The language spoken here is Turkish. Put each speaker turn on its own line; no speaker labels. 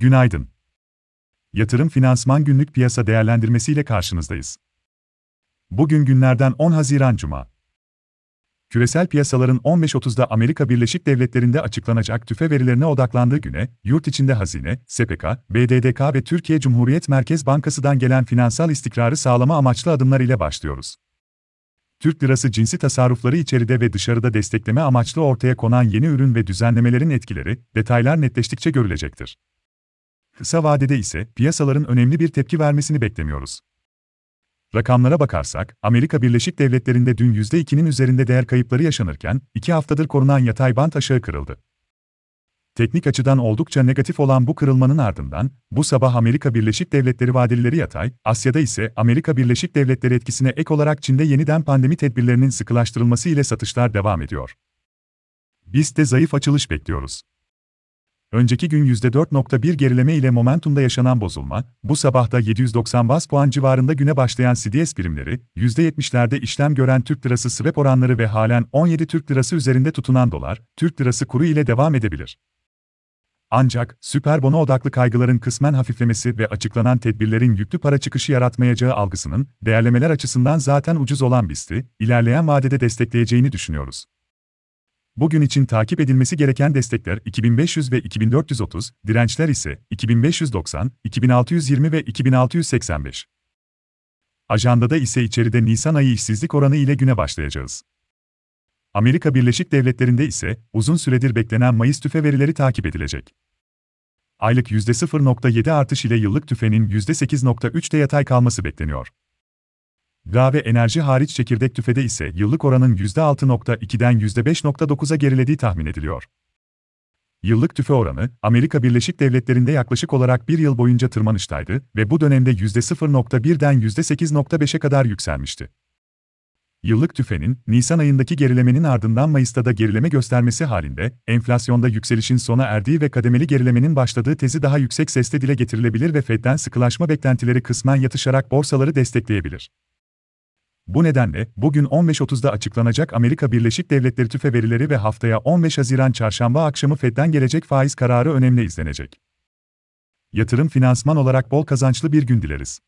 Günaydın. Yatırım Finansman Günlük Piyasa Değerlendirmesi ile karşınızdayız. Bugün günlerden 10 Haziran Cuma. Küresel piyasaların 15.30'da Amerika Birleşik Devletleri'nde açıklanacak tüfe verilerine odaklandığı güne, yurt içinde Hazine, SPK, BDDK ve Türkiye Cumhuriyet Merkez Bankası'dan gelen finansal istikrarı sağlama amaçlı adımlar ile başlıyoruz. Türk lirası cinsi tasarrufları içeride ve dışarıda destekleme amaçlı ortaya konan yeni ürün ve düzenlemelerin etkileri, detaylar netleştikçe görülecektir. Kısa vadede ise piyasaların önemli bir tepki vermesini beklemiyoruz. Rakamlara bakarsak, Amerika Birleşik Devletleri'nde dün %2'nin üzerinde değer kayıpları yaşanırken, 2 haftadır korunan yatay bant aşağı kırıldı. Teknik açıdan oldukça negatif olan bu kırılmanın ardından, bu sabah Amerika Birleşik Devletleri vadelileri yatay, Asya'da ise Amerika Birleşik Devletleri etkisine ek olarak Çin'de yeniden pandemi tedbirlerinin sıkılaştırılması ile satışlar devam ediyor. Biz de zayıf açılış bekliyoruz. Önceki gün %4.1 gerileme ile momentumda yaşanan bozulma, bu sabah da 790 bas puan civarında güne başlayan CDS birimleri, %70'lerde işlem gören Türk lirası swap oranları ve halen 17 Türk lirası üzerinde tutunan dolar, Türk lirası kuru ile devam edebilir. Ancak, süper bono odaklı kaygıların kısmen hafiflemesi ve açıklanan tedbirlerin yüklü para çıkışı yaratmayacağı algısının, değerlemeler açısından zaten ucuz olan BIST'i, ilerleyen vadede destekleyeceğini düşünüyoruz. Bugün için takip edilmesi gereken destekler 2500 ve 2430, dirençler ise 2590, 2620 ve 2685. Ajandada ise içeride Nisan ayı işsizlik oranı ile güne başlayacağız. Amerika Birleşik Devletleri'nde ise uzun süredir beklenen Mayıs tüfe verileri takip edilecek. Aylık %0.7 artış ile yıllık tüfenin %8.3'te yatay kalması bekleniyor. Gıda enerji hariç çekirdek tüfede ise yıllık oranın %6.2'den %5.9'a gerilediği tahmin ediliyor. Yıllık tüfe oranı, Amerika Birleşik Devletleri'nde yaklaşık olarak bir yıl boyunca tırmanıştaydı ve bu dönemde %0.1'den %8.5'e kadar yükselmişti. Yıllık tüfenin, Nisan ayındaki gerilemenin ardından Mayıs'ta da gerileme göstermesi halinde, enflasyonda yükselişin sona erdiği ve kademeli gerilemenin başladığı tezi daha yüksek sesle dile getirilebilir ve Fed'den sıkılaşma beklentileri kısmen yatışarak borsaları destekleyebilir. Bu nedenle, bugün 15.30'da açıklanacak Amerika Birleşik Devletleri tüfe verileri ve haftaya 15 Haziran çarşamba akşamı Fed'den gelecek faiz kararı önemli izlenecek. Yatırım finansman olarak bol kazançlı bir gün dileriz.